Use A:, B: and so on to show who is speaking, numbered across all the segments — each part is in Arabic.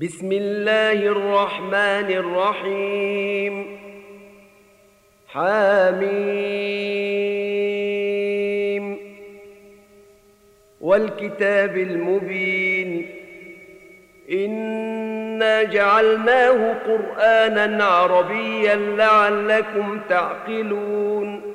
A: بسم الله الرحمن الرحيم. حاميم والكتاب المبين. إنا جعلناه قرآنا عربيا لعلكم تعقلون.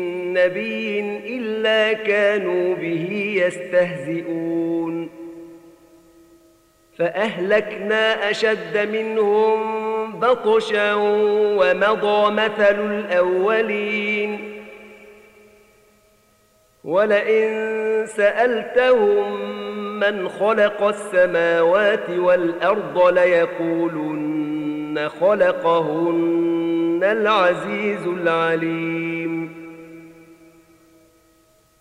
A: نبي إلا كانوا به يستهزئون. فأهلكنا أشد منهم بطشا ومضى مثل الأولين. ولئن سألتهم من خلق السماوات والأرض ليقولن خلقهن العزيز العليم.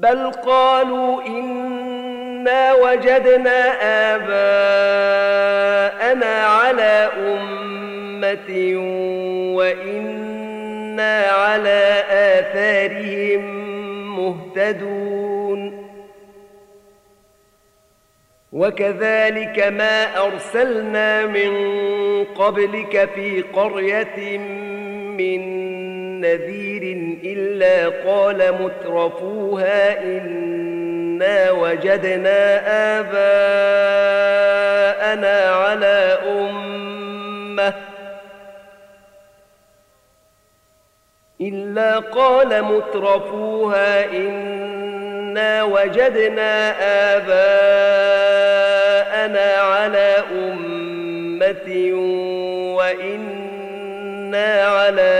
A: بل قالوا إنا وجدنا آباءنا على أمة وإنا على آثارهم مهتدون وكذلك ما أرسلنا من قبلك في قرية من نذير إلا قال مترفوها إنا وجدنا آباءنا على أمة إلا قال مترفوها إنا وجدنا آباءنا على أمة وإنا على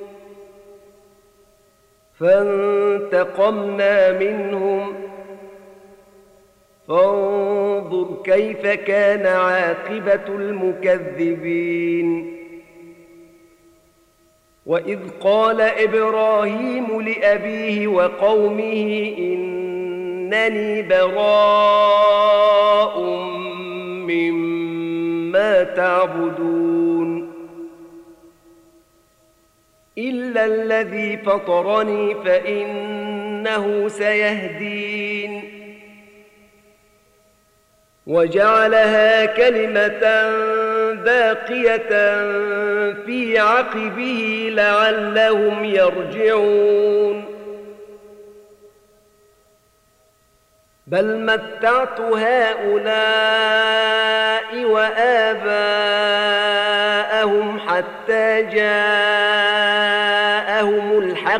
A: فانتقمنا منهم. فانظر كيف كان عاقبة المكذبين. وإذ قال إبراهيم لأبيه وقومه إنني براء مما تعبدون. إلا الذي فطرني فإنه سيهدين وجعلها كلمة باقية في عقبه لعلهم يرجعون بل متعت هؤلاء وآباءهم حتى جاءهم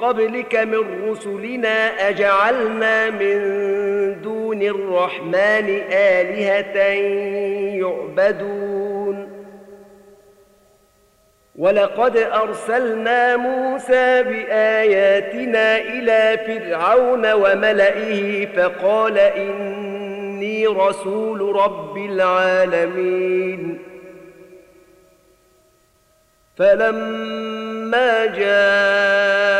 A: قبلك من رسلنا أجعلنا من دون الرحمن آلهة يعبدون. ولقد أرسلنا موسى بآياتنا إلى فرعون وملئه فقال إني رسول رب العالمين. فلما جاءهم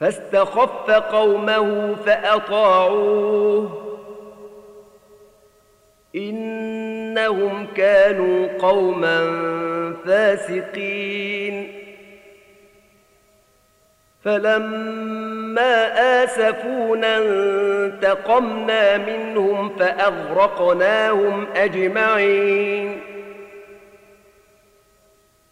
A: فاستخف قومه فأطاعوه. إنهم كانوا قوما فاسقين. فلما آسفونا انتقمنا منهم فأغرقناهم أجمعين.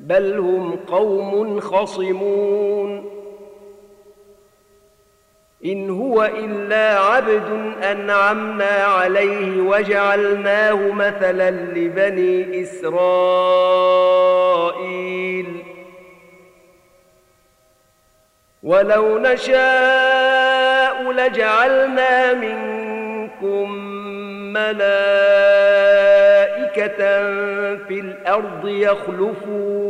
A: بل هم قوم خصمون. إن هو إلا عبد أنعمنا عليه وجعلناه مثلا لبني إسرائيل. ولو نشاء لجعلنا منكم ملائكة في الأرض يخلفون.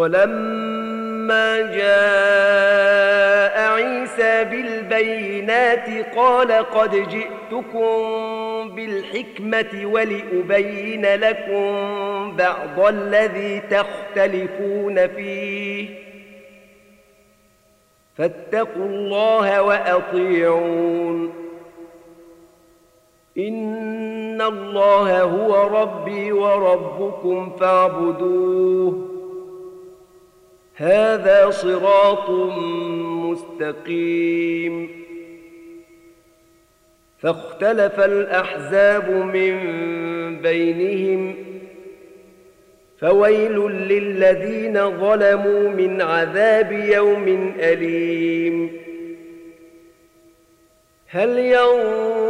A: ولما جاء عيسى بالبينات قال قد جئتكم بالحكمة ولأبين لكم بعض الذي تختلفون فيه. فاتقوا الله وأطيعون. إن الله هو ربي وربكم فاعبدوه. هذا صراط مستقيم. فاختلف الأحزاب من بينهم فويل للذين ظلموا من عذاب يوم أليم. هل ينظرون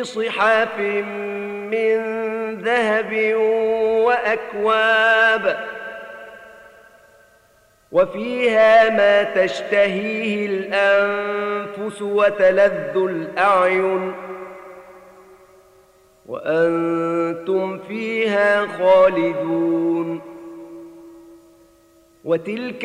A: بصحاف من ذهب وأكواب وفيها ما تشتهيه الأنفس وتلذ الأعين وأنتم فيها خالدون وتلك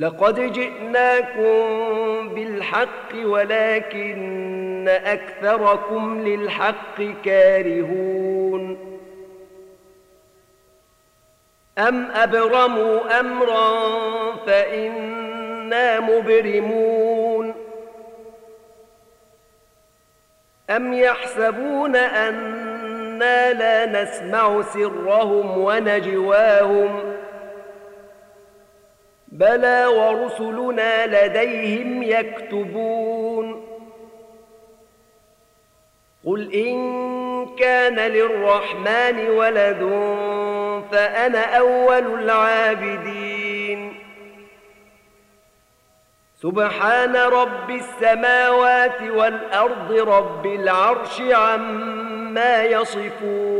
A: لقد جئناكم بالحق ولكن أكثركم للحق كارهون. أم أبرموا أمرا فإنا مبرمون. أم يحسبون أن إنا لا نسمع سرهم ونجواهم بلى ورسلنا لديهم يكتبون قل إن كان للرحمن ولد فأنا أول العابدين سبحان رب السماوات والأرض رب العرش عما يصفون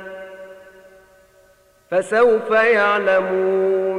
A: فسوف يعلمون.